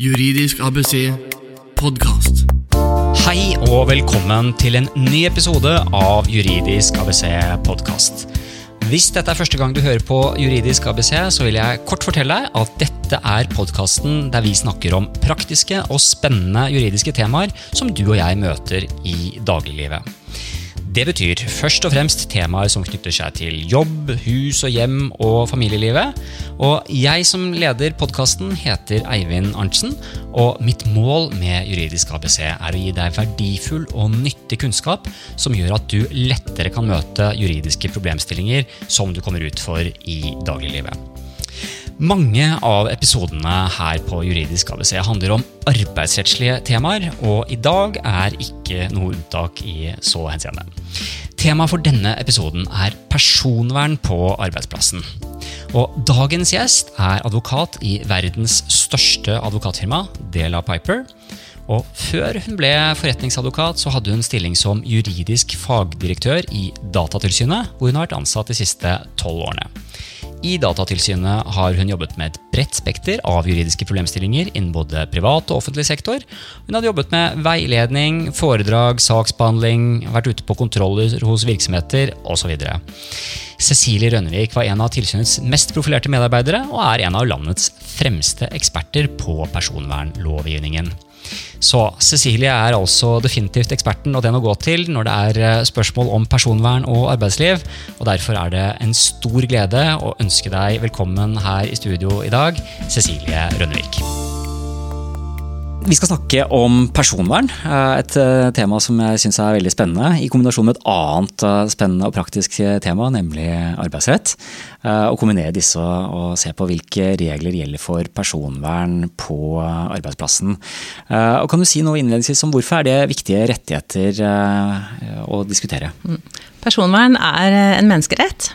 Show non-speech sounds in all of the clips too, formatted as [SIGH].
Juridisk ABC podkast. Hei og velkommen til en ny episode av Juridisk ABC podkast. Hvis dette er første gang du hører på Juridisk ABC, så vil jeg kort fortelle deg at dette er podkasten der vi snakker om praktiske og spennende juridiske temaer som du og jeg møter i dagliglivet. Det betyr først og fremst temaer som knytter seg til jobb, hus og hjem og familielivet. Og jeg som leder podkasten heter Eivind Arntzen, og mitt mål med Juridisk ABC er å gi deg verdifull og nyttig kunnskap som gjør at du lettere kan møte juridiske problemstillinger som du kommer ut for i dagliglivet. Mange av episodene her på Juridisk ABC handler om arbeidsrettslige temaer, og i dag er ikke noe unntak i så henseende. Temaet for denne episoden er personvern på arbeidsplassen. Og dagens gjest er advokat i verdens største advokatfirma, Dela Piper. Og før hun ble forretningsadvokat, så hadde hun stilling som juridisk fagdirektør i Datatilsynet, hvor hun har vært ansatt de siste tolv årene. I Datatilsynet har hun jobbet med et bredt spekter av juridiske problemstillinger innen både privat og offentlig sektor. Hun hadde jobbet med veiledning, foredrag, saksbehandling, vært ute på kontroller hos virksomheter osv. Cecilie Rønnevik var en av tilsynets mest profilerte medarbeidere og er en av landets fremste eksperter på personvernlovgivningen. Så Cecilie er altså definitivt eksperten og den å gå til når det er eh, spørsmål om personvern og arbeidsliv. og Derfor er det en stor glede å ønske deg velkommen her i studio i dag, Cecilie Rønnevik. Vi skal snakke om personvern, eh, et eh, tema som jeg syns er veldig spennende. I kombinasjon med et annet spennende og praktisk tema, nemlig arbeidsrett. Å kombinere disse og se på hvilke regler gjelder for personvern på arbeidsplassen. Og kan du si noe innledningsvis om hvorfor er det viktige rettigheter å diskutere? Mm. Personvern er en menneskerett.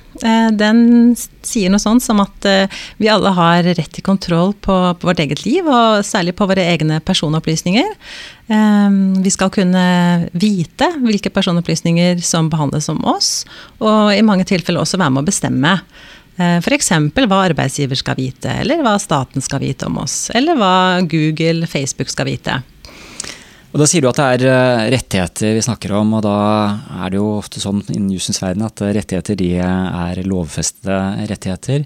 Den sier noe sånt som at vi alle har rett til kontroll på vårt eget liv, og særlig på våre egne personopplysninger. Vi skal kunne vite hvilke personopplysninger som behandles om oss, og i mange tilfeller også være med å bestemme. F.eks. hva arbeidsgiver skal vite, eller hva staten skal vite om oss, eller hva Google, Facebook skal vite. Og Da sier du at det er rettigheter vi snakker om, og da er det jo ofte sånn innen jussens verden at rettigheter de er lovfestede rettigheter.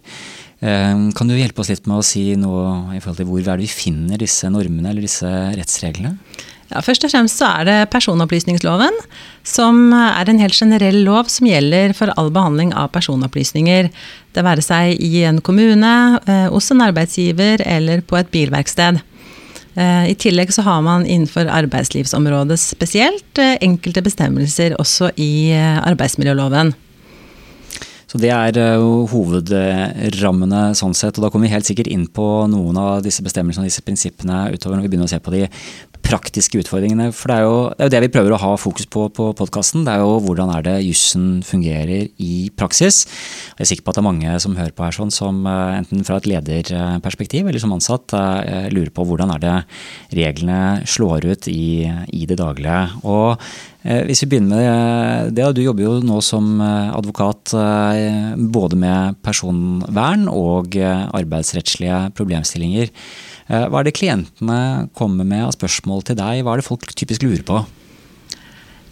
Kan du hjelpe oss litt med å si noe i forhold til hvor vi finner disse normene eller disse rettsreglene? Ja, først og fremst så er det personopplysningsloven, som er en helt generell lov som gjelder for all behandling av personopplysninger. Det være seg i en kommune, hos en arbeidsgiver eller på et bilverksted. I tillegg så har man innenfor arbeidslivsområdet spesielt enkelte bestemmelser også i arbeidsmiljøloven. Så Det er hovedrammene sånn sett. og Da kommer vi helt sikkert inn på noen av disse bestemmelsene og disse prinsippene utover når vi begynner å se på de praktiske utfordringene. For det er, jo, det er jo det vi prøver å ha fokus på på podkasten. Det er jo hvordan er det jussen fungerer i praksis. Jeg er sikker på at det er mange som hører på her sånn som enten fra et lederperspektiv eller som ansatt lurer på hvordan er det reglene slår ut i, i det daglige. Og hvis vi begynner med det, du jobber jo nå som advokat både med personvern og arbeidsrettslige problemstillinger. Hva er det klientene kommer med av spørsmål til deg? Hva er det folk typisk lurer på?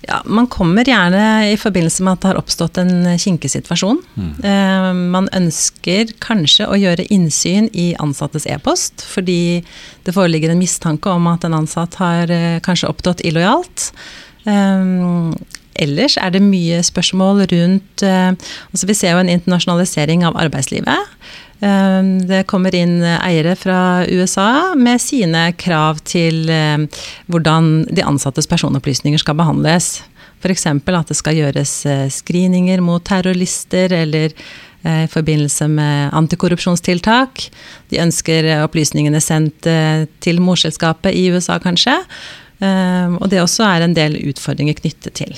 Ja, Man kommer gjerne i forbindelse med at det har oppstått en kinkig situasjon. Mm. Man ønsker kanskje å gjøre innsyn i ansattes e-post, fordi det foreligger en mistanke om at en ansatt har kanskje opptrådt illojalt. Ellers er det mye spørsmål rundt altså Vi ser jo en internasjonalisering av arbeidslivet. Det kommer inn eiere fra USA med sine krav til hvordan de ansattes personopplysninger skal behandles. F.eks. at det skal gjøres screeninger mot terrorlister eller i forbindelse med antikorrupsjonstiltak. De ønsker opplysningene sendt til morselskapet i USA, kanskje. Og det også er en del utfordringer knyttet til.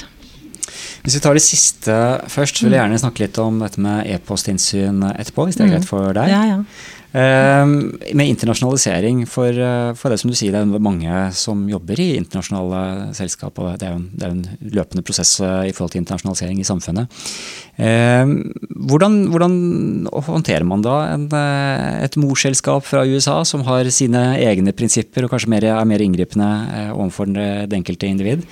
Hvis vi tar det siste først, så vil jeg gjerne snakke litt om dette med e-postinnsyn etterpå, hvis det er greit for deg. Ja, ja. Ehm, med internasjonalisering, for, eh, for, det som du sier, det er mange som jobber i internasjonale selskap, og det er jo en, det er en løpende prosess eh, i forhold til internasjonalisering i samfunnet. Ehm, hvordan, hvordan håndterer man da en, eh, et morselskap fra USA som har sine egne prinsipper og kanskje mer, er mer inngripende overfor det enkelte individ?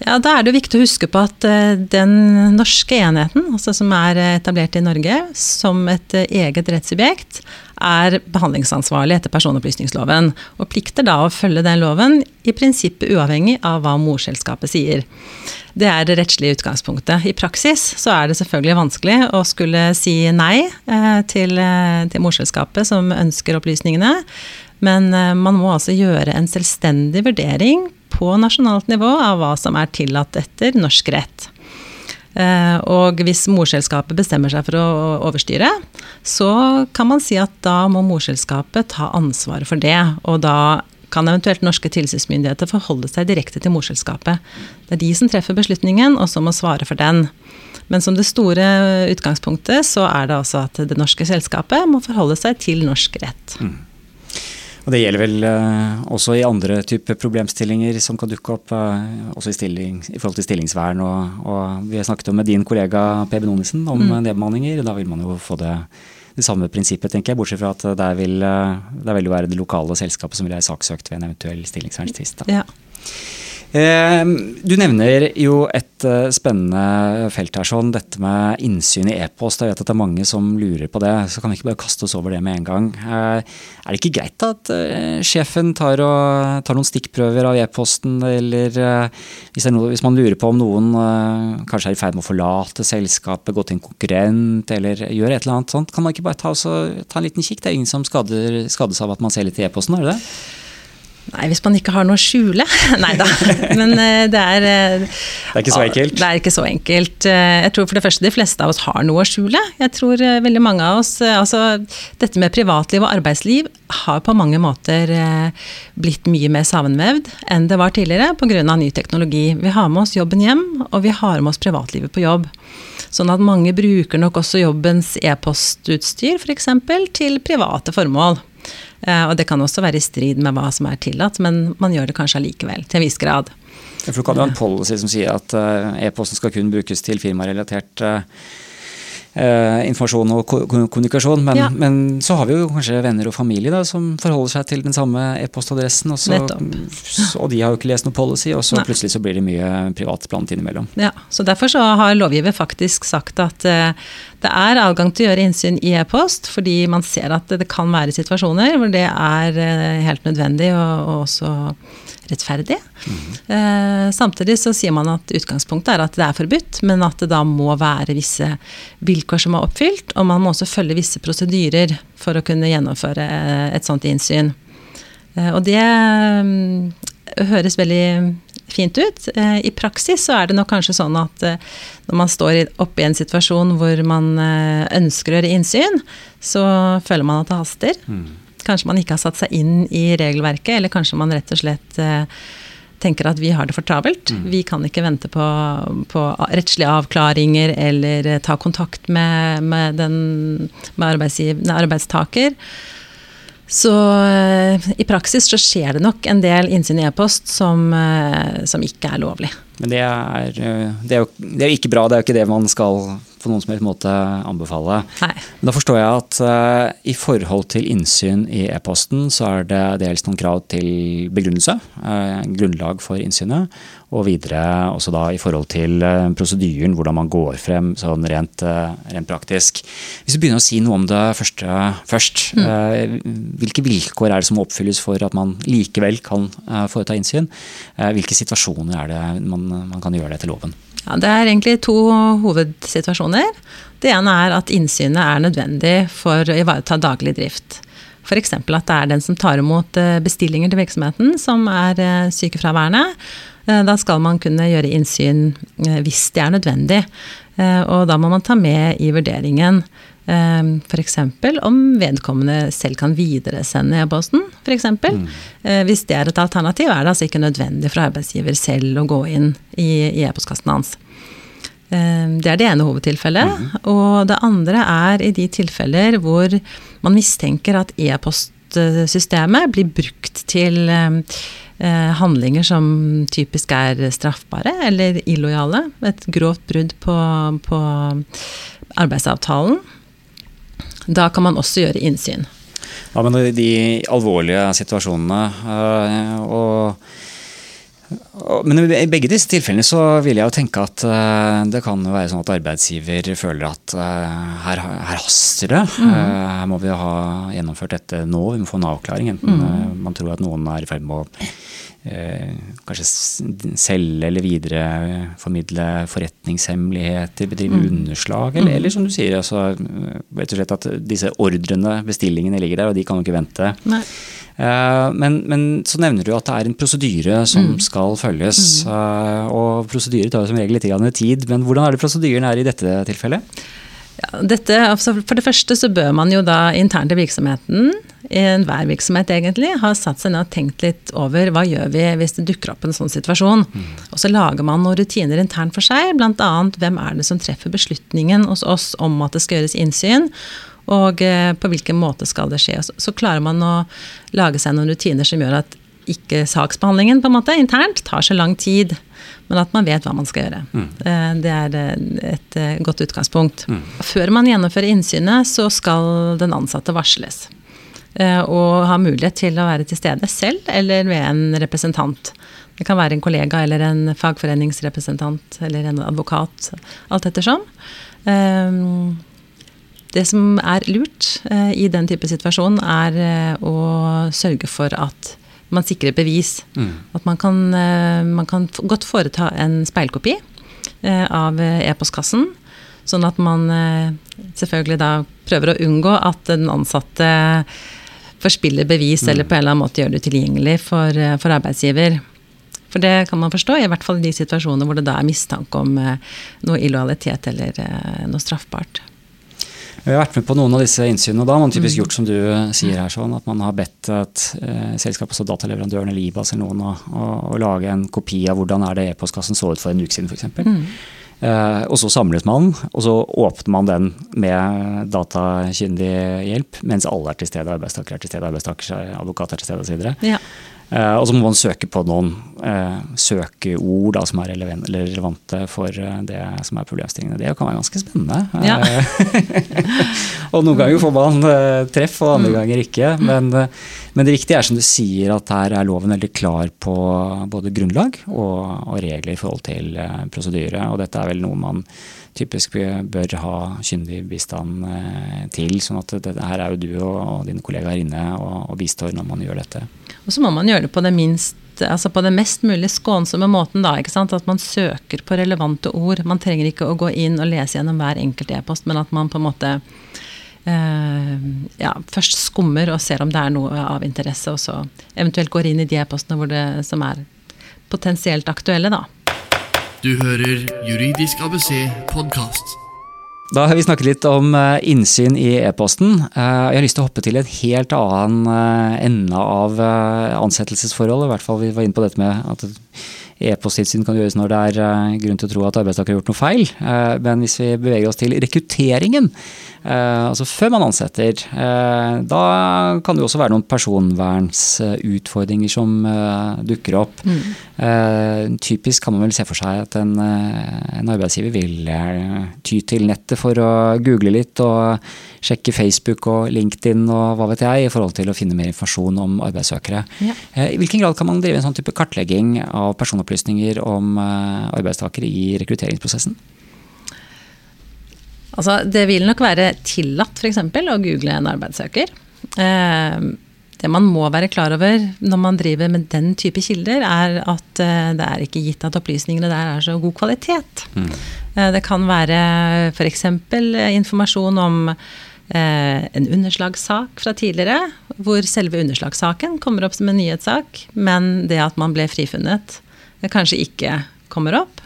Ja, Da er det viktig å huske på at den norske enheten, altså som er etablert i Norge som et eget rettssubjekt, er behandlingsansvarlig etter personopplysningsloven, og plikter da å følge den loven, i prinsippet uavhengig av hva morselskapet sier. Det er det rettslige utgangspunktet. I praksis så er det selvfølgelig vanskelig å skulle si nei eh, til, eh, til morselskapet som ønsker opplysningene, men eh, man må altså gjøre en selvstendig vurdering på nasjonalt nivå av hva som er tillatt etter norsk rett. Eh, og hvis morselskapet bestemmer seg for å overstyre, så kan man si at da må morselskapet ta ansvaret for det. Og da kan eventuelt norske tilsynsmyndigheter forholde seg direkte til morselskapet. Det er de som treffer beslutningen, og som må svare for den. Men som det store utgangspunktet så er det altså at det norske selskapet må forholde seg til norsk rett. Mm. Og Det gjelder vel uh, også i andre typer problemstillinger som kan dukke opp, uh, også i, stilling, i, forhold til stillingsvern. Og, og, vi har snakket med din kollega Per Benonisen om mm. nedbemanninger. Da vil man jo få det, det samme prinsippet, tenker jeg, bortsett fra at der vil, der vil det være det lokale selskapet som vil være saksøkt ved en eventuell stillingsverntvist. Ja. Ehm, du nevner jo et eh, spennende felt her, sånn, dette med innsyn i e-post. Jeg vet at det er mange som lurer på det, så kan vi ikke bare kaste oss over det med en gang. Eh, er det ikke greit at eh, sjefen tar, og, tar noen stikkprøver av e-posten, eller hvis, noe, hvis, man lurer på om noen kanskje er i ferd med å forlate selskapet, gå til en konkurrent, eller gjøre et eller annet sånt, kan man ikke bare ta, også, ta en liten kikk? Det er ingen som skader, skades av at man ser litt i e-posten, er det det? Nei, hvis man ikke har noe å skjule. [LAUGHS] Nei da. Men eh, det er eh, Det er ikke så enkelt? Det er ikke så enkelt. Eh, jeg tror for det første de fleste av oss har noe å skjule. Jeg tror veldig mange av oss Altså, dette med privatliv og arbeidsliv har på mange måter blitt mye mer sammenvevd enn det var tidligere pga. ny teknologi. Vi har med oss jobben hjem, og vi har med oss privatlivet på jobb. Sånn at mange bruker nok også jobbens e-postutstyr f.eks. til private formål. Eh, og det kan også være i strid med hva som er tillatt, men man gjør det kanskje allikevel, til en viss grad. For Du kan jo ha en policy som sier at eh, e-posten skal kun brukes til firmarelatert uh, eh, informasjon og kommunikasjon. Men, ja. men, så har vi jo kanskje venner og familie da, som forholder seg til den samme e-postadressen. Og, og, de har jo ikke lest noe policy, og så Nei. plutselig så blir det mye privat blandet innimellom. Ja, så Derfor så har lovgiver faktisk sagt at uh, det er adgang til å gjøre innsyn i e-post, fordi man ser at det, kan være situasjoner hvor det er uh, helt nødvendig og, og også rettferdig. Mm. Eh, samtidig så sier man at utgangspunktet er at det er forbudt, men at det da må være visse vilkår som er oppfylt, og man må også følge visse prosedyrer for å kunne gjennomføre eh, et sånt innsyn. Eh, og det mm, høres veldig fint ut. Eh, I praksis så er det nok kanskje sånn at eh, når man står oppe i en situasjon hvor man eh, ønsker å gjøre innsyn, så føler man at det haster. Mm. Kanskje man ikke har satt seg inn i regelverket, eller kanskje man rett og slett tenker at vi har det for travelt. Mm. Vi kan ikke vente på, på, rettslige avklaringer eller ta kontakt med, med, den, med arbeidstaker. Så eh, i praksis så skjer det nok en del innsyn i e-post som, som, ikke er lovlig. Men det er, det er jo det er ikke bra, det er jo ikke det man skal på noen som helst måte anbefale. Nei. Men da forstår jeg at uh, i forhold til innsyn i e-posten, så er det dels noen krav til begrunnelse, uh, grunnlag for innsynet, og videre også da i forhold til uh, prosedyren, hvordan man går frem sånn rent, rent, praktisk. Hvis vi begynner å si noe om det første først, mm. hvilke vilkår er det som oppfylles for at man likevel kan foreta innsyn? hvilke situasjoner er det man, man kan gjøre det etter loven? Ja, det er egentlig to hovedsituasjoner. Det ene er at innsynet er nødvendig for å ivareta daglig drift. F.eks. at det er den som tar imot eh, bestillinger til virksomheten som er eh, sykefraværende. Eh, da skal man kunne gjøre innsyn hvis det er nødvendig. Og da må man ta med i vurderingen F.eks. om vedkommende selv kan videresende e-posten. Mm. Eh, hvis det er et alternativ, er det altså ikke nødvendig for arbeidsgiver selv å gå inn i e-postkassen hans. Det er det ene hovedtilfellet. Mm. Og det andre er i de tilfeller hvor man mistenker at e-postsystemet blir brukt til eh, handlinger som typisk er straffbare eller illojale. Et grovt brudd på, på arbeidsavtalen. Da kan man også gjøre innsyn. Ja, men de alvorlige situasjonene og men i begge disse tilfellene så vil jeg jo tenke at uh, det kan være sånn at arbeidsgiver føler at uh, her, her, haster det. Mm. Her må vi ha gjennomført dette nå, vi må få en avklaring. Enten mm. man tror at noen er i ferd med å kanskje selge eller videreformidle forretningshemmeligheter, bedrive mm. underslag, eller, mm. eller, som du sier, altså, rett og slett at disse ordrene, bestillingene ligger der, og de kan jo ikke vente. Eh, men, men, så nevner du at det er en prosedyre som mm. skal følges. Mm. Eh, og prosedyrer tar jo som regel litt tid, men hvordan er det prosedyren er i dette tilfellet? Ja, dette, altså for det første så bør man jo da internt i virksomheten, i enhver virksomhet egentlig, ha satt seg ned og tenkt litt over hva gjør vi hvis det dukker opp en sånn situasjon. Mm. Og så lager man noen rutiner internt for seg, bl.a. hvem er det som treffer beslutningen hos oss om at det skal gjøres innsyn. Og eh, på hvilken måte skal det skje. Så, så klarer man å lage seg noen rutiner som gjør at ikke saksbehandlingen på en måte internt tar så lang tid, men at man vet hva man skal gjøre. Mm. Eh, det er eh, et godt utgangspunkt. Mm. Før man gjennomfører innsynet, så skal den ansatte varsles. Og ha mulighet til å være til stede selv eller ved en representant. Det kan være en kollega eller en fagforeningsrepresentant eller en advokat, alt ettersom. Det som er lurt eh, i den type situasjon, er eh, å sørge for at man sikrer bevis. Mm. At man kan, eh, man kan, godt foreta en speilkopi eh, av e-postkassen. Sånn at man eh, selvfølgelig da prøver å unngå at den ansatte forspiller bevis mm. eller på en eller annen måte gjør det tilgjengelig for, eh, for, arbeidsgiver. For det kan man forstå, i hvert fall i de situasjonene hvor det da er mistanke om noe illojalitet eller noe straffbart. Vi har vært med på noen av disse innsynene. Da har man typisk mm. gjort som du eh, sier her, sånn, at man har bedt et eh, selskap, altså dataleverandøren eller Libas eller noen, å, å, lage en kopi av hvordan er det e-postkassen så ut for en uke siden f.eks. Mm. Eh, og så samles man, og så åpner man den med datakyndig hjelp, mens alle er til stede. Arbeidstaker er til stede, arbeidstaker, advokat er til stede osv. Ja. Uh, og så må man søke på noen uh, søkeord da, som er relevante for uh, det som er problemstillingene. Det kan være ganske spennende. Ja. [LAUGHS] og noen ganger får man treff, og andre mm. ganger ikke. Men, men, det riktige er som du sier at her er loven veldig klar på både grunnlag og, og regler i forhold til prosedyre. Og dette er vel noe man typisk bør ha kyndig bistand til. sånn at det, her er jo du og dine kollegaer inne og, og bistår når man gjør dette. Og så må man gjøre det på det minst altså på den mest mulig skånsomme måten. da, ikke sant? At man søker på relevante ord. Man trenger ikke å gå inn og lese gjennom hver enkelt e-post, men at man på en måte eh, ja, først skummer og ser om det er noe av interesse, og så eventuelt går inn i de e-postene som er potensielt aktuelle, da. Du hører Juridisk ABC podkast. Da har vi snakket litt om eh, innsyn i e-posten. Eh, jeg har lyst til å hoppe til en helt annen eh, ende av ansettelsesforholdet. I hvert fall vi var inne på dette med at E-posttilsyn kan gjøres når det er uh, grunn til å tro at arbeidstaker har gjort noe feil. Uh, men hvis vi beveger oss til rekrutteringen, uh, altså før man ansetter, da kan det jo også være noen personvernsutfordringer som dukker opp. Mm. typisk kan man vel se for seg at en, en arbeidsgiver vil ty til nettet for å google litt og sjekke Facebook og LinkedIn og hva vet jeg, i forhold til å finne mer informasjon om arbeidssøkere. Ja. I hvilken grad kan man drive en sånn type kartlegging av personopplysninger opplysninger om eh, arbeidstakere i rekrutteringsprosessen? Altså, det vil nok være tillatt f.eks. å google en arbeidssøker. Eh, det man må være klar over når man driver med den type kilder, er at eh, det er ikke gitt at opplysningene der er så god kvalitet. Mm. Det kan være f.eks. informasjon om en underslagssak fra tidligere, hvor selve underslagssaken kommer opp som en nyhetssak, men det at man ble frifunnet kanskje ikke kommer opp.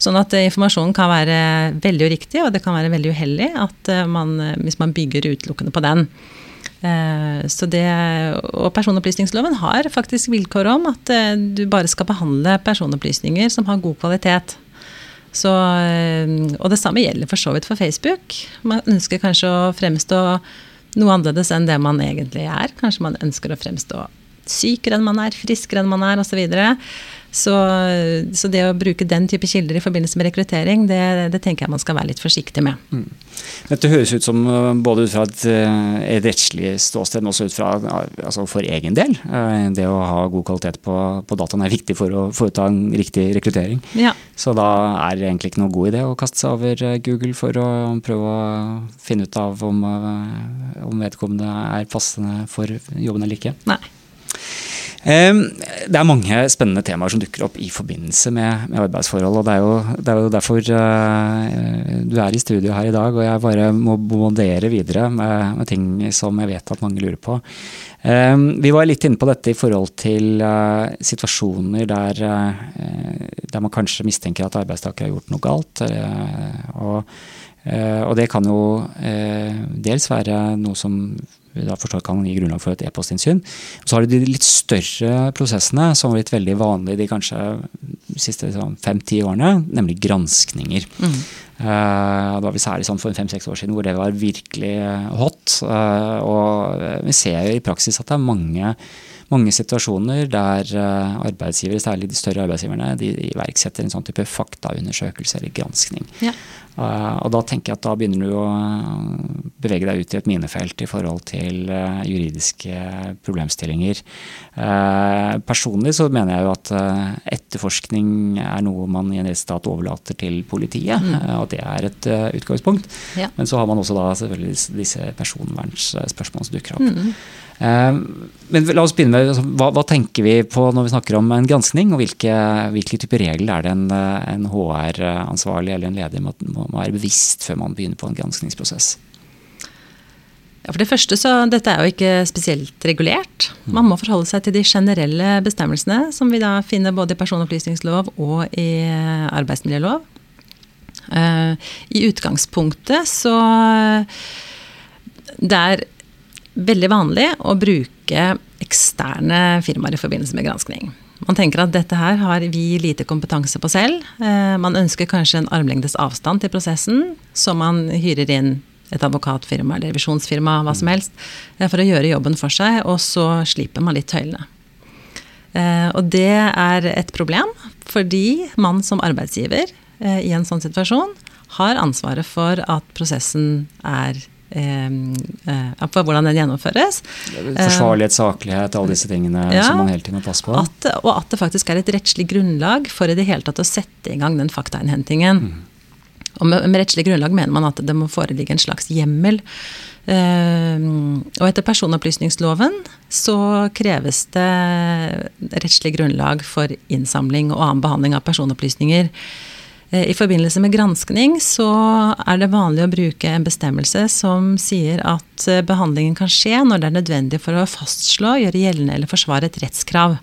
Sånn at eh, informasjonen kan være veldig uriktig, og det kan være veldig uheldig at eh, man, eh, hvis man bygger utelukkende på den. Så det, og personopplysningsloven har faktisk vilkår om at du bare skal behandle personopplysninger som har god kvalitet. Så, og det samme gjelder for så vidt for Facebook. Man ønsker kanskje å fremstå noe annerledes enn det man egentlig er. Kanskje man ønsker å fremstå sykere enn man er, friskere enn man er osv. Så, så det å bruke den type kilder i forbindelse med rekruttering, det, det tenker jeg man skal være litt forsiktig med. Mm. Dette høres ut som eh, både ut fra et, eh, et rettslig ståsted, men også ut fra altså for egen del. Eh, det å ha god kvalitet på, på dataen er viktig for å foreta en riktig rekruttering. Ja. Så da er det egentlig ikke noe god idé å kaste seg over Google for å prøve å finne ut av om, om vedkommende er passende for jobben eller ikke. Nei. Det er mange spennende temaer som dukker opp i forbindelse med, med arbeidsforhold. og det er, jo, det er, jo, derfor uh, du er i studio her i dag, og jeg bare må bombardere videre med, med, ting som jeg vet at mange lurer på. Vi var litt inne på dette i forhold til uh, situasjoner der, uh, der, man kanskje mistenker at arbeidstaker har gjort noe galt. og, og det kan jo dels være noe som da forstår kan gi grunnlag for et e-postinnsyn. Så har du de litt større prosessene som har blitt veldig vanlige de kanskje siste sånn, fem-ti årene, nemlig granskninger. Mm. Uh, da vi særlig sånn for fem-seks år siden hvor det var virkelig hot. Uh, og vi ser i praksis at det er mange mange situasjoner der eh, arbeidsgivere, særlig de større arbeidsgiverne, de iverksetter en sånn type faktaundersøkelse eller granskning. Ja. Uh, og da tenker jeg at da begynner du å bevege deg ut i et minefelt i forhold til uh, juridiske problemstillinger. Personlig så mener jeg jo at etterforskning er noe man i en rettsstat overlater til politiet, mm. og det er et utgangspunkt. Ja. Men så har man også da selvfølgelig disse personvernsspørsmålene som dukker opp. Mm. Eh, men la oss begynne med altså, hva, hva, tenker vi på når vi snakker om en granskning, og hvilke, hvilke typer regler er det en, en HR-ansvarlig eller en leder må, må, være bevisst før man begynner på en granskningsprosess? Ja, for det første så Dette er jo ikke spesielt regulert. Man må forholde seg til de generelle bestemmelsene som vi da finner både i personopplysningslov og i arbeidsmiljølov. Eh, I utgangspunktet så Det er veldig vanlig å bruke eksterne firmaer i forbindelse med granskning. Man tenker at dette her har vi lite kompetanse på selv. Eh, man ønsker kanskje en armlengdes avstand til prosessen, så man hyrer inn et advokatfirma eller revisjonsfirma, hva som helst, eh, for å gjøre jobben for seg, og så slipper man litt tøylene. Eh, og det er et problem, fordi man som arbeidsgiver i en sånn situasjon har ansvaret for at prosessen er Ehm, eh, hvordan den gjennomføres. Forsvarlighet, saklighet, alle disse tingene ja, som man hele tiden må passe på. At, og at det faktisk er et rettslig grunnlag for i det hele tatt å sette i gang den faktainnhentingen. Mm. Og med, med, rettslig grunnlag mener man at det må foreligge en slags hjemmel. Uh, og etter personopplysningsloven så kreves det rettslig grunnlag for innsamling og annen behandling av personopplysninger I forbindelse med granskning så er det vanlig å bruke en bestemmelse som sier at eh, behandlingen kan skje når det er nødvendig for å fastslå, gjøre gjeldende eller forsvare et rettskrav.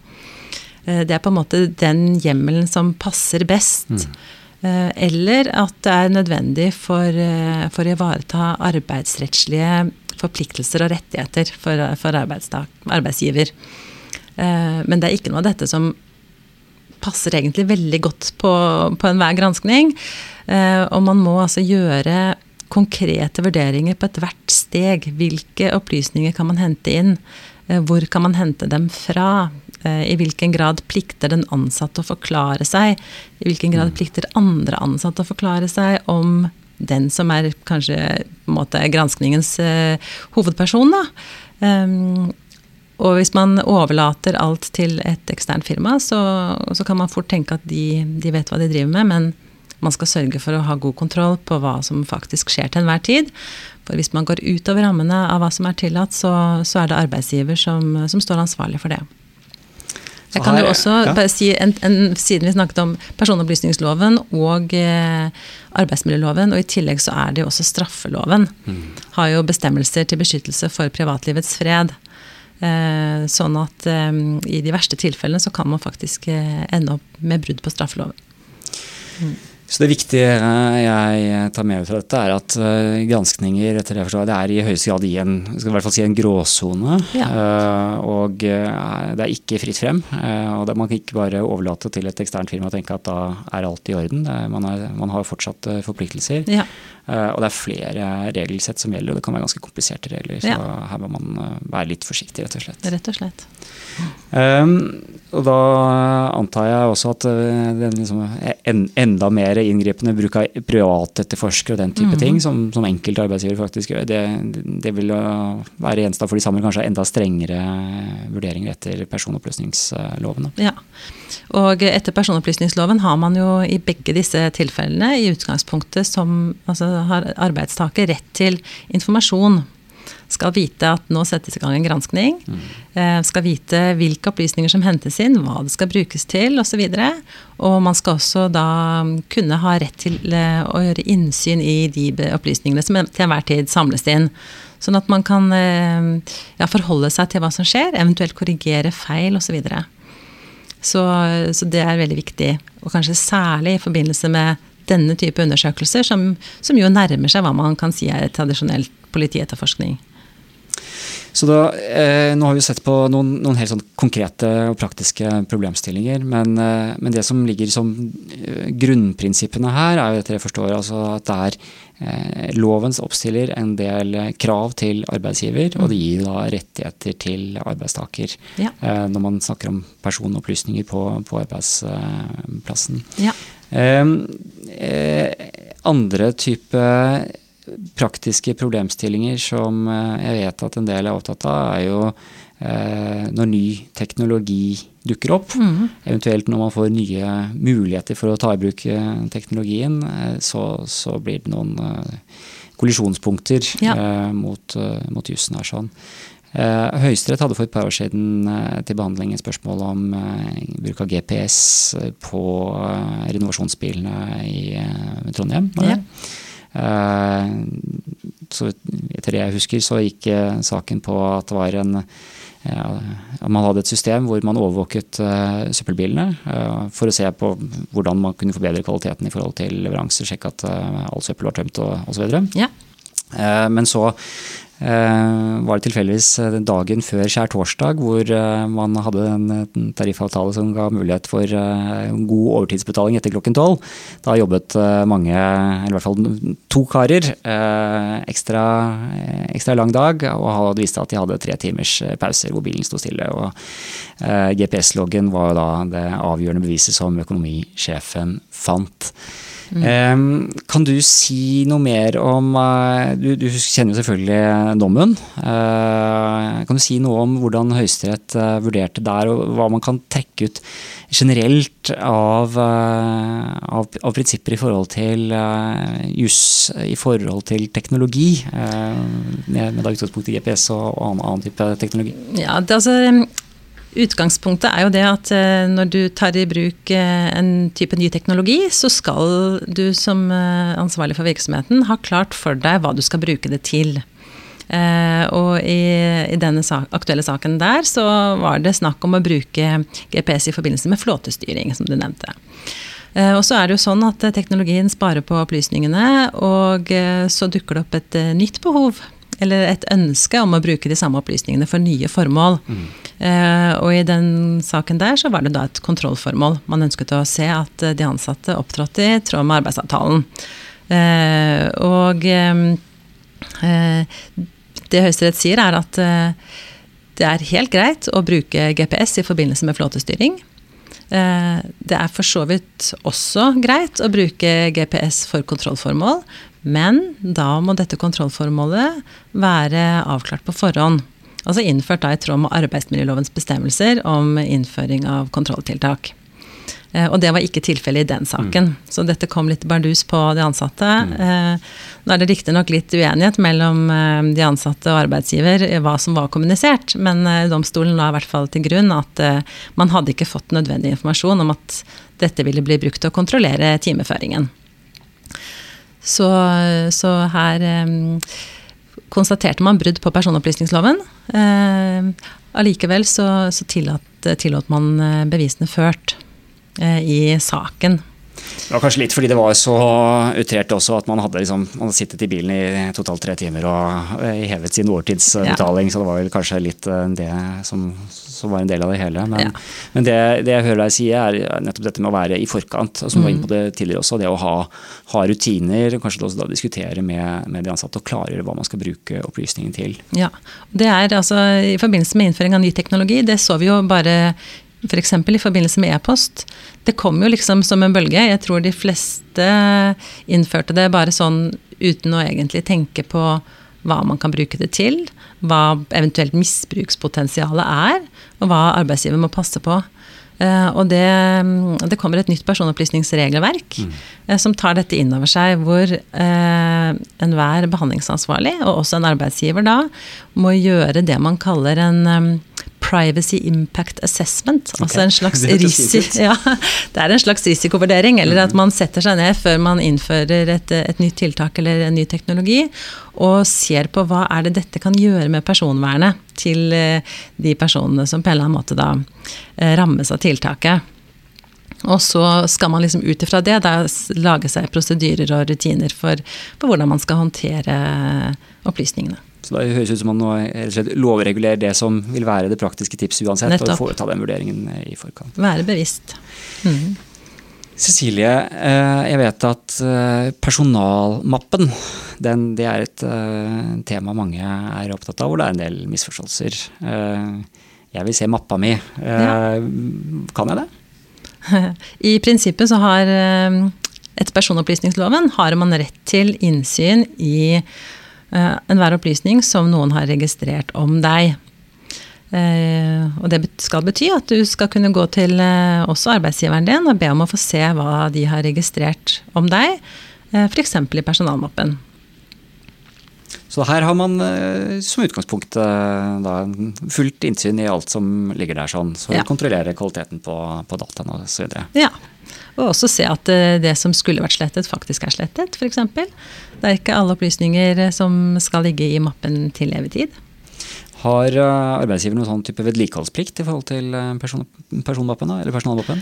Eh, det er på en måte den hjemmelen som passer best. Mm. Eller at det er nødvendig for, for, å ivareta arbeidsrettslige forpliktelser og rettigheter for, for arbeidsgiver. Men det er ikke noe av dette som passer egentlig veldig godt på, på enhver granskning. Eh, og man må altså gjøre konkrete vurderinger på ethvert steg. Hvilke opplysninger kan man hente inn? Eh, hvor kan man hente dem fra? Eh, I hvilken grad plikter den ansatte å forklare seg? I hvilken grad plikter andre ansatte å forklare seg om den som er kanskje på en måte granskningens hovedperson? da. Og hvis man overlater alt til et eksternt firma, så, så kan man fort tenke at de, de, vet hva de driver med, men man skal sørge for å ha god kontroll på hva som faktisk skjer til enhver tid. For hvis man går utover rammene av hva som er tillatt, så, så er det arbeidsgiver som, som, står ansvarlig for det. Jeg kan jo også ja. si, en, en, Siden vi snakket om personopplysningsloven og eh, arbeidsmiljøloven, og i tillegg så er det jo også straffeloven, mm. har jo bestemmelser til beskyttelse for privatlivets fred. Eh, sånn at i de verste tilfellene så kan man faktisk eh, ende opp med brudd på straffeloven. Mm. Så Det viktige jeg tar med fra dette, er at uh, granskninger etter det forstår, det er i høyeste grad i en, skal i hvert fall si en gråsone. Ja. Og det er ikke fritt frem. og det, Man kan ikke bare overlate til et eksternt firma og tenke at da er alt i orden. Man, er, man, har fortsatt forpliktelser. Ja. og det er flere regelsett som gjelder, og det kan være ganske kompliserte regler. Så ja. her må man være litt forsiktig, rett og slett. Rett og slett. Um, og da antar jeg også at det er liksom en, enda mer inngripende bruk av privatetterforskere og den type mm. ting, som, som enkelte arbeidsgivere faktisk gjør, det, det vil være gjenstand for de samme kanskje enda strengere vurderinger etter personopplysningslovene. Ja, og etter personopplysningsloven har man jo i begge disse tilfellene i utgangspunktet som altså har arbeidstaker rett til informasjon skal vite at nå settes i gang en granskning. Mm. Eh, skal vite hvilke opplysninger som hentes inn, hva det skal brukes til osv. Og, så og man skal også da kunne ha rett til eh, å gjøre innsyn i de opplysningene som til enhver tid samles inn. Sånn at man kan eh, ja, forholde seg til hva som skjer, eventuelt korrigere feil osv. Så, så Så det er veldig viktig, og kanskje særlig i forbindelse med denne type undersøkelser, som, som jo nærmer seg hva man kan si er tradisjonelt politietterforskning. Så da, eh, Nå har vi sett på noen, noen helt sånn konkrete og praktiske problemstillinger. Men, eh, men, det som ligger som eh, grunnprinsippene her, er jo etter jeg forstår altså at det er eh, lovens oppstiller en del krav til arbeidsgiver, mm. og det gir da rettigheter til arbeidstaker. Ja. Eh, når man snakker om personopplysninger på, på arbeidsplassen. Ja. Eh, andre type praktiske problemstillinger som eh, jeg vet at en del er opptatt av, er jo eh, når ny teknologi dukker opp. Mm. Eventuelt når man får nye muligheter for å ta i bruk eh, teknologien, så, så blir det noen kollisjonspunkter ja. mot, mot jussen her. sånn. Høyesterett hadde for et par år siden til behandling et spørsmål om bruk av GPS på renovasjonsbilene i Trondheim. Ja. Eh, så etter det jeg husker, så gikk eh, saken på at det var en man hadde et system hvor man overvåket uh, søppelbilene for å se på hvordan man kunne forbedre kvaliteten i forhold til leveranser, sjekke at all søppel var tømt og osv. Ja. men så Eh, var det tilfeldigvis eh, dagen før skjærtorsdag hvor eh, man hadde en tariffavtale som ga mulighet for god overtidsbetaling etter klokken tolv. Da jobbet mange, eller i hvert fall to karer, ekstra, ekstra lang dag og hadde vist at de hadde tre timers pauser hvor bilen sto stille. og GPS-loggen var da det avgjørende beviset som økonomisjefen fant. Mm. Kan du si noe mer om eh, Du, du kjenner jo selvfølgelig dommen. Eh, kan du si noe om hvordan Høyesterett eh, vurderte der, og hva man kan trekke ut generelt av, av, av prinsipper i forhold til juss, i forhold til teknologi? Med, med utgangspunkt i GPS og, og annen, annen type teknologi? Ja, det, altså Utgangspunktet er jo det at eh, når du tar i bruk eh, en type ny teknologi, så skal du som eh, ansvarlig for virksomheten ha klart for deg hva du skal bruke det til. Og i, i denne aktuelle saken der så var det snakk om å bruke GPS i forbindelse med flåtestyring, som du nevnte. Og så er det jo sånn at teknologien sparer på opplysningene, og så dukker det opp et nytt behov eller et ønske om å bruke de samme opplysningene for nye formål. Mm. Eh, og i den saken der så var det da et kontrollformål. Man ønsket å se at de ansatte opptrådte i tråd med arbeidsavtalen. Eh, og eh, det Høyesterett sier, er at eh, det er helt greit å bruke GPS i forbindelse med flåtestyring. Eh, det er for så vidt også greit å bruke GPS for kontrollformål, men da må dette kontrollformålet være avklart på forhånd. Altså innført da i tråd med arbeidsmiljølovens bestemmelser om innføring av kontrolltiltak. Eh, og det var ikke tilfellet i den saken. Mm. Så dette kom litt bardus på de ansatte. Mm. Eh, nå er det riktignok litt uenighet mellom eh, de ansatte og arbeidsgiver hva som var kommunisert, men domstolen la i hvert fall til grunn at man hadde ikke fått nødvendig informasjon om at dette ville bli brukt til å kontrollere timeføringen. Så, så her konstaterte man brudd på personopplysningsloven. Uh, allikevel så, så tillot, man bevisene ført eh, i saken. Det var kanskje litt fordi det var så utrert også at man hadde, liksom, man hadde sittet i bilen i totalt tre timer og eh, hevet sin overtidsbetaling, ja. så det var vel kanskje litt eh, det som, som var en del av det hele. Men, ja. men det, det, jeg hører deg si, er nettopp dette med å være i forkant. Som mm. var inne på det tidligere også. Det å ha, ha rutiner, kanskje også da diskutere med, med, de ansatte og klargjøre hva man skal bruke opplysningen til. Ja, det er altså I forbindelse med innføring av ny teknologi, det så vi jo bare F.eks. For i forbindelse med e-post. Det kom jo liksom som en bølge. Jeg tror de fleste innførte det bare sånn uten å egentlig tenke på hva man kan bruke det til, hva eventuelt misbrukspotensialet er, og hva arbeidsgiver må passe på. Uh, og det, det, kommer et nytt personopplysningsregelverk mm. uh, som tar dette inn over seg, hvor uh, enhver behandlingsansvarlig, og også en arbeidsgiver da, må gjøre det man kaller en um, privacy impact assessment. Okay. Altså en slags [LAUGHS] risi [LAUGHS] ja, det er en slags risikovurdering, eller at man setter seg ned før man innfører et, et, nytt tiltak eller en ny teknologi, og ser på hva er det dette kan gjøre med personvernet til eh, de personene som på en eller annen måte da eh, rammes av tiltaket. Og så skal man liksom ut ifra det da lage seg prosedyrer og rutiner for, for hvordan man skal håndtere opplysningene. Så da høres ut som man nå lovregulerer det som vil være det praktiske tipset uansett, Nettopp. og foreta den vurderingen i forkant. Være bevisst. Mm. Cecilie, eh, jeg vet at eh, personalmappen den, det er et eh, tema mange er opptatt av, hvor det er en del misforståelser. Jeg vil se mappa mi. Ja. Kan jeg det? [LAUGHS] I prinsippet så har etter personopplysningsloven har man rett til innsyn i Eh, enhver opplysning som noen har registrert om deg. Eh, og det skal bety at du skal kunne gå til eh, også arbeidsgiveren din og be om å få se hva de har registrert om deg, f.eks. i personalmappen. Så her har man som utgangspunkt da, fullt innsyn i alt som ligger der, sånn, så ja. kontrollere kvaliteten på, på dataene osv. Ja. Og også se at det som skulle vært slettet, faktisk er slettet, f.eks. Det er ikke alle opplysninger som skal ligge i mappen til evig tid. Har eh, arbeidsgiver noen sånn type vedlikeholdsplikt i forhold til eh, person, personmappen eller personalmappen?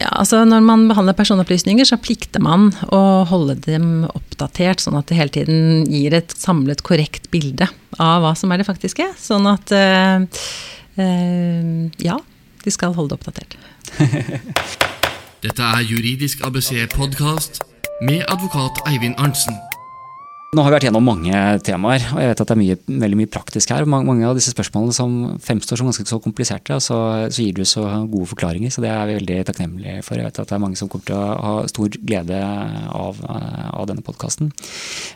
Ja, altså Når man behandler personopplysninger, så plikter man å holde dem oppdatert, sånn at det hele tiden gir et samlet, korrekt bilde av hva som er det faktiske. Sånn at øh, øh, ja, de skal holde det oppdatert. [LAUGHS] Dette er Juridisk ABC podkast med advokat Eivind Arntzen. Nå har vi vært gjennom mange temaer, og jeg vet at det er mye, veldig mye praktisk her. Mange, mange av disse spørsmålene som fremstår som ganske så kompliserte, så, så, gir du så gode forklaringer. Så det er vi veldig takknemlige for. Jeg vet at det er mange som kommer til å ha stor glede av, av denne podkasten.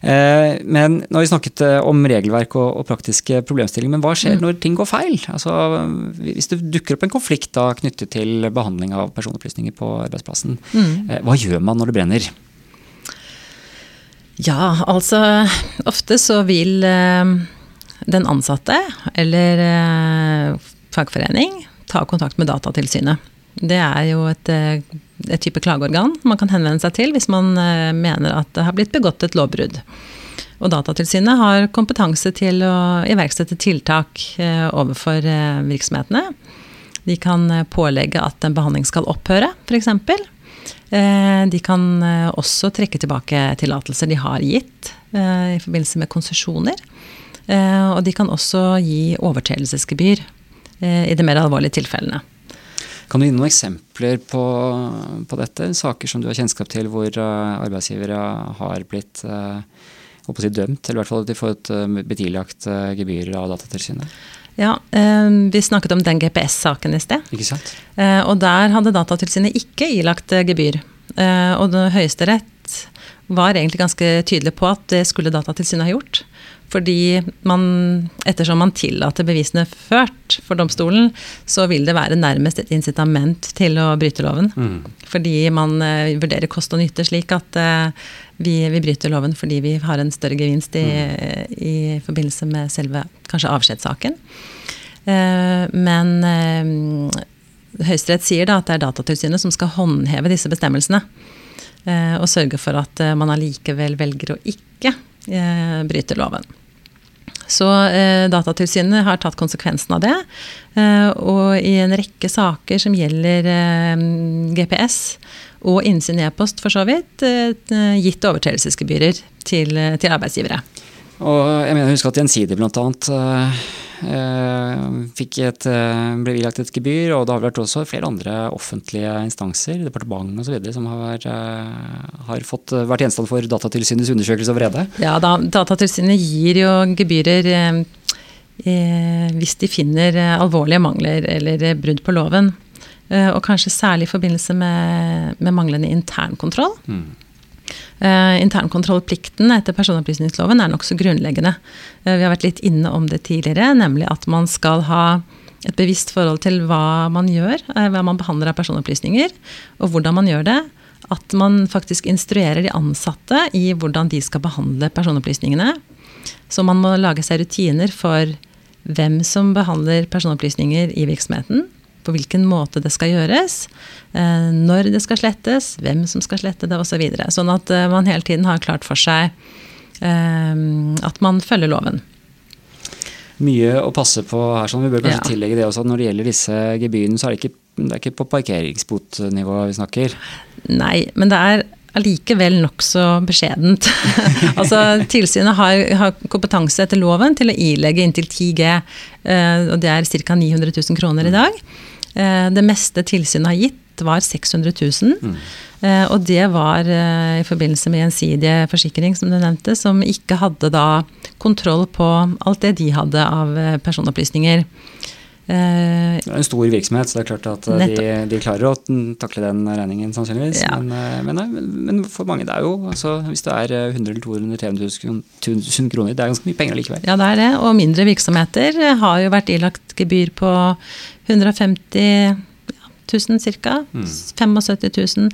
Eh, men nå har vi snakket eh, om regelverk og, og, praktiske problemstillinger, men hva skjer mm. når ting går feil? Altså, hvis det dukker opp en konflikt da knyttet til behandling av personopplysninger på arbeidsplassen, mm. eh, hva gjør man når det brenner? Ja, altså ofte så vil eh, den ansatte eller eh, fagforening ta kontakt med Datatilsynet. Det er jo et, eh, et type klageorgan man kan henvende seg til hvis man mener at det har blitt begått et lovbrudd. Og Datatilsynet har kompetanse til å iverksette tiltak overfor virksomhetene. De kan pålegge at en behandling skal opphøre, f.eks. Eh, de kan eh, også trekke tilbake tillatelser de har gitt eh, i forbindelse med konsesjoner. Og de kan også gi overtredelsesgebyr i de mer alvorlige tilfellene. Kan du gi noen eksempler på, på, dette? Saker som du har kjennskap til hvor arbeidsgivere har blitt si, dømt, eller i hvert fall at de får et betilagt gebyr av Datatilsynet? Ja, eh, Vi snakket om den GPS-saken i sted. Ikke sant? Eh, og der hadde Datatilsynet ikke ilagt eh, gebyr. Og Høyesterett var egentlig ganske tydelig på at det skulle Datatilsynet ha gjort. Fordi man, ettersom man tillater bevisene ført for domstolen, så vil det være nærmest et incitament til å bryte loven. Mm. Fordi man vurderer kost og nytte slik at vi, vi, bryter loven fordi vi har en større gevinst i, mm. i forbindelse med selve kanskje avskjedssaken. Eh, men Høyesterett sier da at det er Datatilsynet som skal håndheve disse bestemmelsene. Og sørge for at man allikevel velger å ikke bryte loven. Så eh, Datatilsynet har tatt konsekvensen av det. Eh, og i en rekke saker som gjelder eh, GPS og innsyn i e-post, for så vidt, eh, gitt overtredelsesgebyrer til, til arbeidsgivere. Og jeg mener, husker at Gjensidig bl.a. Fikk et, uh, ble ilagt et gebyr, og det har vært også flere andre offentlige instanser, departement osv., som har, vært, har fått, vært gjenstand for Datatilsynets undersøkelse av vrede. Ja, da, Datatilsynet gir jo gebyrer hvis de finner alvorlige mangler eller brudd på loven. Og kanskje særlig i forbindelse med, med manglende internkontroll. Mm. Uh, internkontrollplikten etter personopplysningsloven er nokså grunnleggende. Uh, vi har vært litt inne om det tidligere, nemlig at man skal ha et bevisst forhold til hva man gjør, uh, hva man behandler av personopplysninger, og hvordan man gjør det. At man faktisk instruerer de ansatte i hvordan de skal behandle personopplysningene. Så man må lage seg rutiner for hvem som behandler personopplysninger i virksomheten på hvilken måte det skal gjøres, eh, når det skal slettes, hvem som skal slette det osv. Så videre. sånn at eh, man hele tiden har klart for seg eh, at man følger loven. Mye å passe på her. sånn Vi bør kanskje ja. tillegge det også at når det gjelder disse gebyrene, så er det ikke, det er ikke på parkeringsbotnivå vi snakker? Nei, men det er allikevel nokså beskjedent. [LAUGHS] altså, Tilsynet har, har, kompetanse etter loven til å ilegge inntil 10 G, uh, og det er ca. 900 000 kroner i dag. Uh, det meste tilsynet har gitt, var 600 000. Mm. Uh, og det var i forbindelse med gjensidige forsikring, som du nevnte, som ikke hadde da kontroll på alt det de hadde av personopplysninger. Eh, det er en stor virksomhet, så det er klart at eh, de, de, klarer å takle den regningen sannsynligvis. Ja. Men, eh, men, men, for mange, det er jo altså, Hvis det er 100 eller 200 300 000 kroner, det er ganske mye penger likevel. Ja, det er det. Og mindre virksomheter har jo vært ilagt gebyr på 150 000 ca. Mm. 75 000.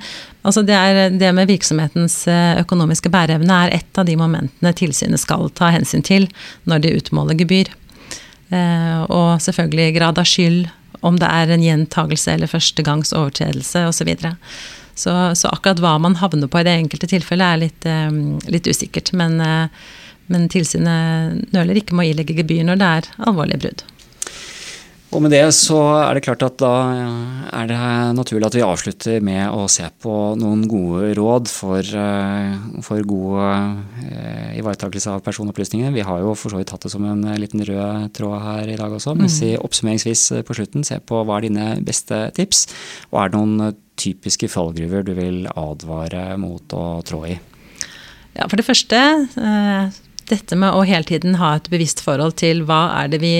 Altså det, er, det med virksomhetens økonomiske bæreevne er et av de momentene tilsynet skal ta hensyn til når de utmåler gebyr. Eh, og selvfølgelig grad av skyld, om det er en gjentagelse eller førstegangs overtredelse osv. Så, Så akkurat hva man havner på i det enkelte tilfellet er litt, eh, litt usikkert. Men, eh, men tilsynet nøler ikke med å ilegge gebyr når det er alvorlige brudd. Og med det så er det klart at da er det naturlig at vi avslutter med å se på noen gode råd for, eh, for god eh, ivaretakelse av personopplysninger. Vi har jo for så vidt hatt det som en liten rød tråd her i dag også. Men si oppsummeringsvis på slutten, se på hva er dine beste tips, og er det noen typiske fallgruver du vil advare mot å trå i? Ja, For det første eh, dette med å hele tiden ha et bevisst forhold til hva er det vi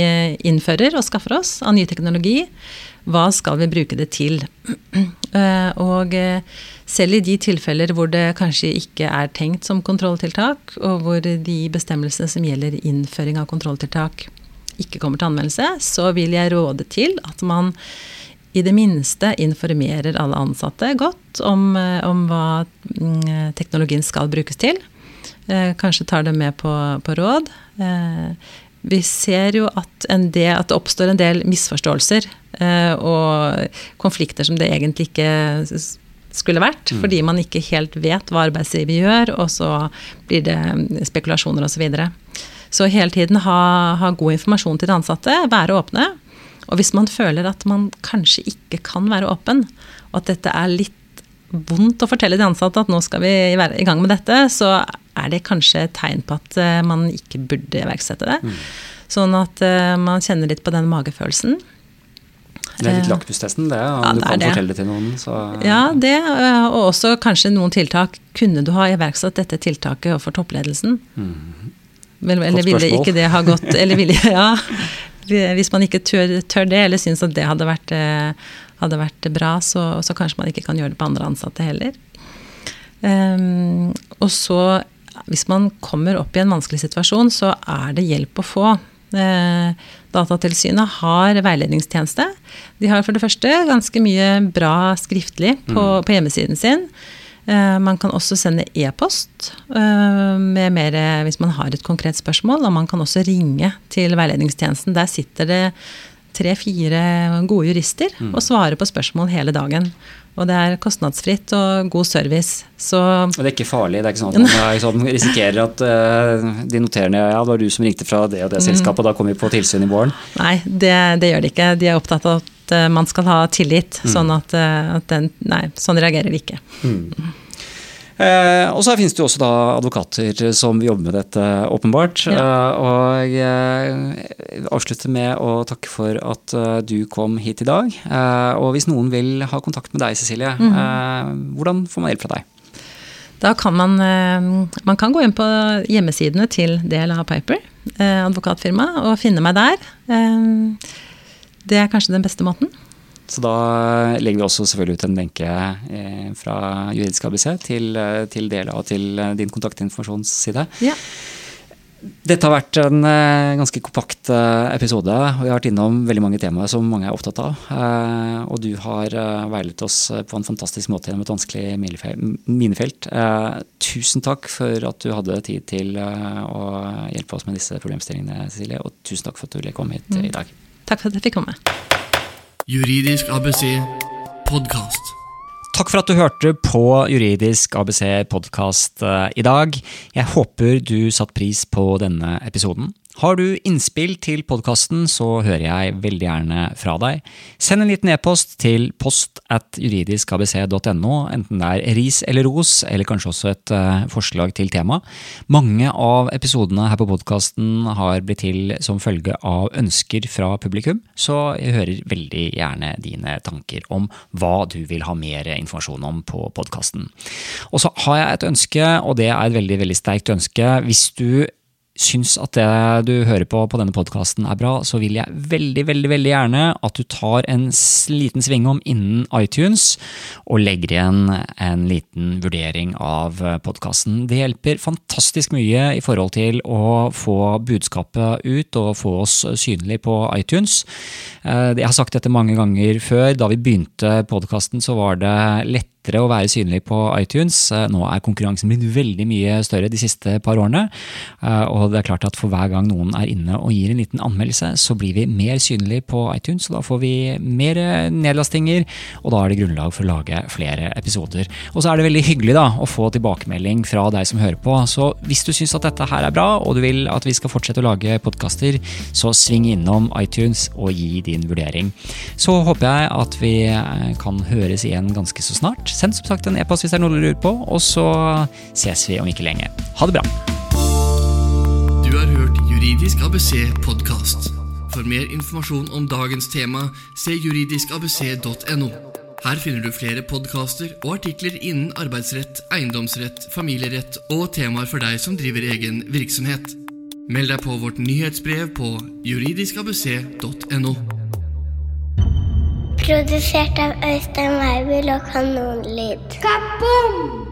innfører og skaffer oss av ny teknologi. Hva skal vi bruke det til? [CLEARS THROAT] Eh, og eh, selv i de tilfeller hvor det kanskje ikke er tenkt som kontrolltiltak, og hvor de bestemmelsene som gjelder innføring av kontrolltiltak ikke kommer til anvendelse, så vil jeg råde til at man i det minste informerer alle ansatte godt om, eh, om hva mm, teknologien skal brukes til. Eh, kanskje tar dem med på, på råd. Eh, vi ser jo at, del, at, det oppstår en del misforståelser eh, og konflikter som det egentlig ikke skulle vært, mm. fordi man ikke helt vet hva arbeidsgiver gjør, og så blir det spekulasjoner osv. Så, videre. så hele tiden ha, ha, god informasjon til de ansatte, være åpne. Og hvis man føler at man kanskje ikke kan være åpen, og at dette er litt vondt å fortelle de ansatte at nå skal vi være i gang med dette, så er det kanskje et tegn på at eh, man ikke burde iverksette det. Mm. Sånn at uh, man kjenner litt på den magefølelsen. Det er litt eh, lakmustesten, det. Om ja, du kan det. fortelle det til noen. Så. Ja, det. Og også kanskje noen tiltak. Kunne du ha iverksatt dette tiltaket overfor toppledelsen? Mm. Eller ville ikke det ha gått [LAUGHS] Eller ville, ja, hvis man ikke tør, tør, det, eller syns at det hadde vært, hadde vært bra, så, så, kanskje man ikke kan gjøre det på andre ansatte heller. Um, og så hvis man kommer opp i en vanskelig situasjon, så er det hjelp å få. Eh, Datatilsynet har veiledningstjeneste. De har for det første ganske mye bra skriftlig på, mm. på hjemmesiden sin. Eh, man kan også sende e-post eh, med mer hvis man har et konkret spørsmål. Og man kan også ringe til veiledningstjenesten. Der sitter det tre-fire gode jurister mm. og svarer på spørsmål hele dagen. Og det er kostnadsfritt og god service. Så og det er ikke farlig? Det er ikke sånn at man sånn, risikerer at uh, de noterende ja, det var du som ringte fra det og det mm. selskapet, og da kommer vi på tilsyn i våren? Nei, det, det, gjør de ikke. De er opptatt av at eh, man skal ha tillit. Sånn at, eh, at den Nei, sånn reagerer vi ikke. Eh, og så finnes det jo også da advokater som jobber med dette, åpenbart. Eh, og jeg avslutter med å takke for at eh, du kom hit i dag. Eh, og hvis noen vil ha kontakt med deg, Cecilie, eh, hvordan får man hjelp fra deg? Da kan man, eh, man kan gå inn på hjemmesidene til DLA Piper, eh, advokatfirma, og finne meg der. Eh, Det er kanskje den beste måten. Så da legger vi også selvfølgelig ut en lenke eh, fra Juridisk ABC til, eh, til DLA og til eh, din kontaktinformasjonsside. Ja. Dette har vært en ganske kompakt episode. og Vi har vært innom veldig mange temaer som mange er opptatt av. Og du har veiledet oss på en fantastisk måte gjennom et vanskelig minefelt. Tusen takk for at du hadde tid til å hjelpe oss med disse problemstillingene, Cecilie. Og tusen takk for at du ville komme hit i dag. Takk for at jeg fikk komme. Juridisk ABC podkast. Takk for at du hørte på Juridisk ABC podkast i dag. Jeg håper du satte pris på denne episoden. Har du innspill til podkasten, så hører jeg veldig gjerne fra deg. Send en liten e-post til post at juridiskabc.no, enten det er ris eller ros, eller kanskje også et eh, forslag til tema. Mange av episodene her på podkasten har blitt til som følge av ønsker fra publikum, så jeg hører veldig gjerne dine tanker om hva du vil ha mer informasjon om på podkasten. Og så har jeg et ønske, og det er et veldig, veldig sterkt ønske. Hvis du syns at det du hører på på denne podkasten er bra, så vil jeg veldig veldig, veldig gjerne at du tar en liten liten svingom innen iTunes og legger igjen en liten vurdering av podkasten. Det hjelper fantastisk mye i forhold til å få budskapet ut og få oss synlig på iTunes. Eh, Jeg har sagt dette mange ganger før. Da vi begynte podkasten, så var det lett lettere å være synlig på iTunes. Eh, Nå er konkurransen blitt veldig mye større de siste par årene. Eh, Og det er klart at for hver gang noen er inne og gir en liten anmeldelse, så blir vi mer synlig på iTunes, og da får vi mer eh, nedlastinger, og da er det grunnlag for å lage flere episoder. Og så er det veldig hyggelig da å få tilbakemelding fra deg som hører på. Så hvis du syns at dette her er bra, og du vil at vi skal fortsette å lage podkaster, så sving innom iTunes og gi din vurdering. Så håper jeg at vi kan høres igjen ganske så snart. Send som sagt en e-post hvis det er noe du lurer på, og så ses vi om ikke lenge. Ha det bra. Du har hørt Juridisk ABC podkast. For mer informasjon om dagens tema, se juridiskabc.no. Her finner du flere podkaster og artikler innen arbeidsrett, eiendomsrett, familierett og temaer for deg som driver egen virksomhet. Meld deg på vårt nyhetsbrev på juridiskabc.no. Produsert av Øystein Weibel og Kanonlyd. Kaboom!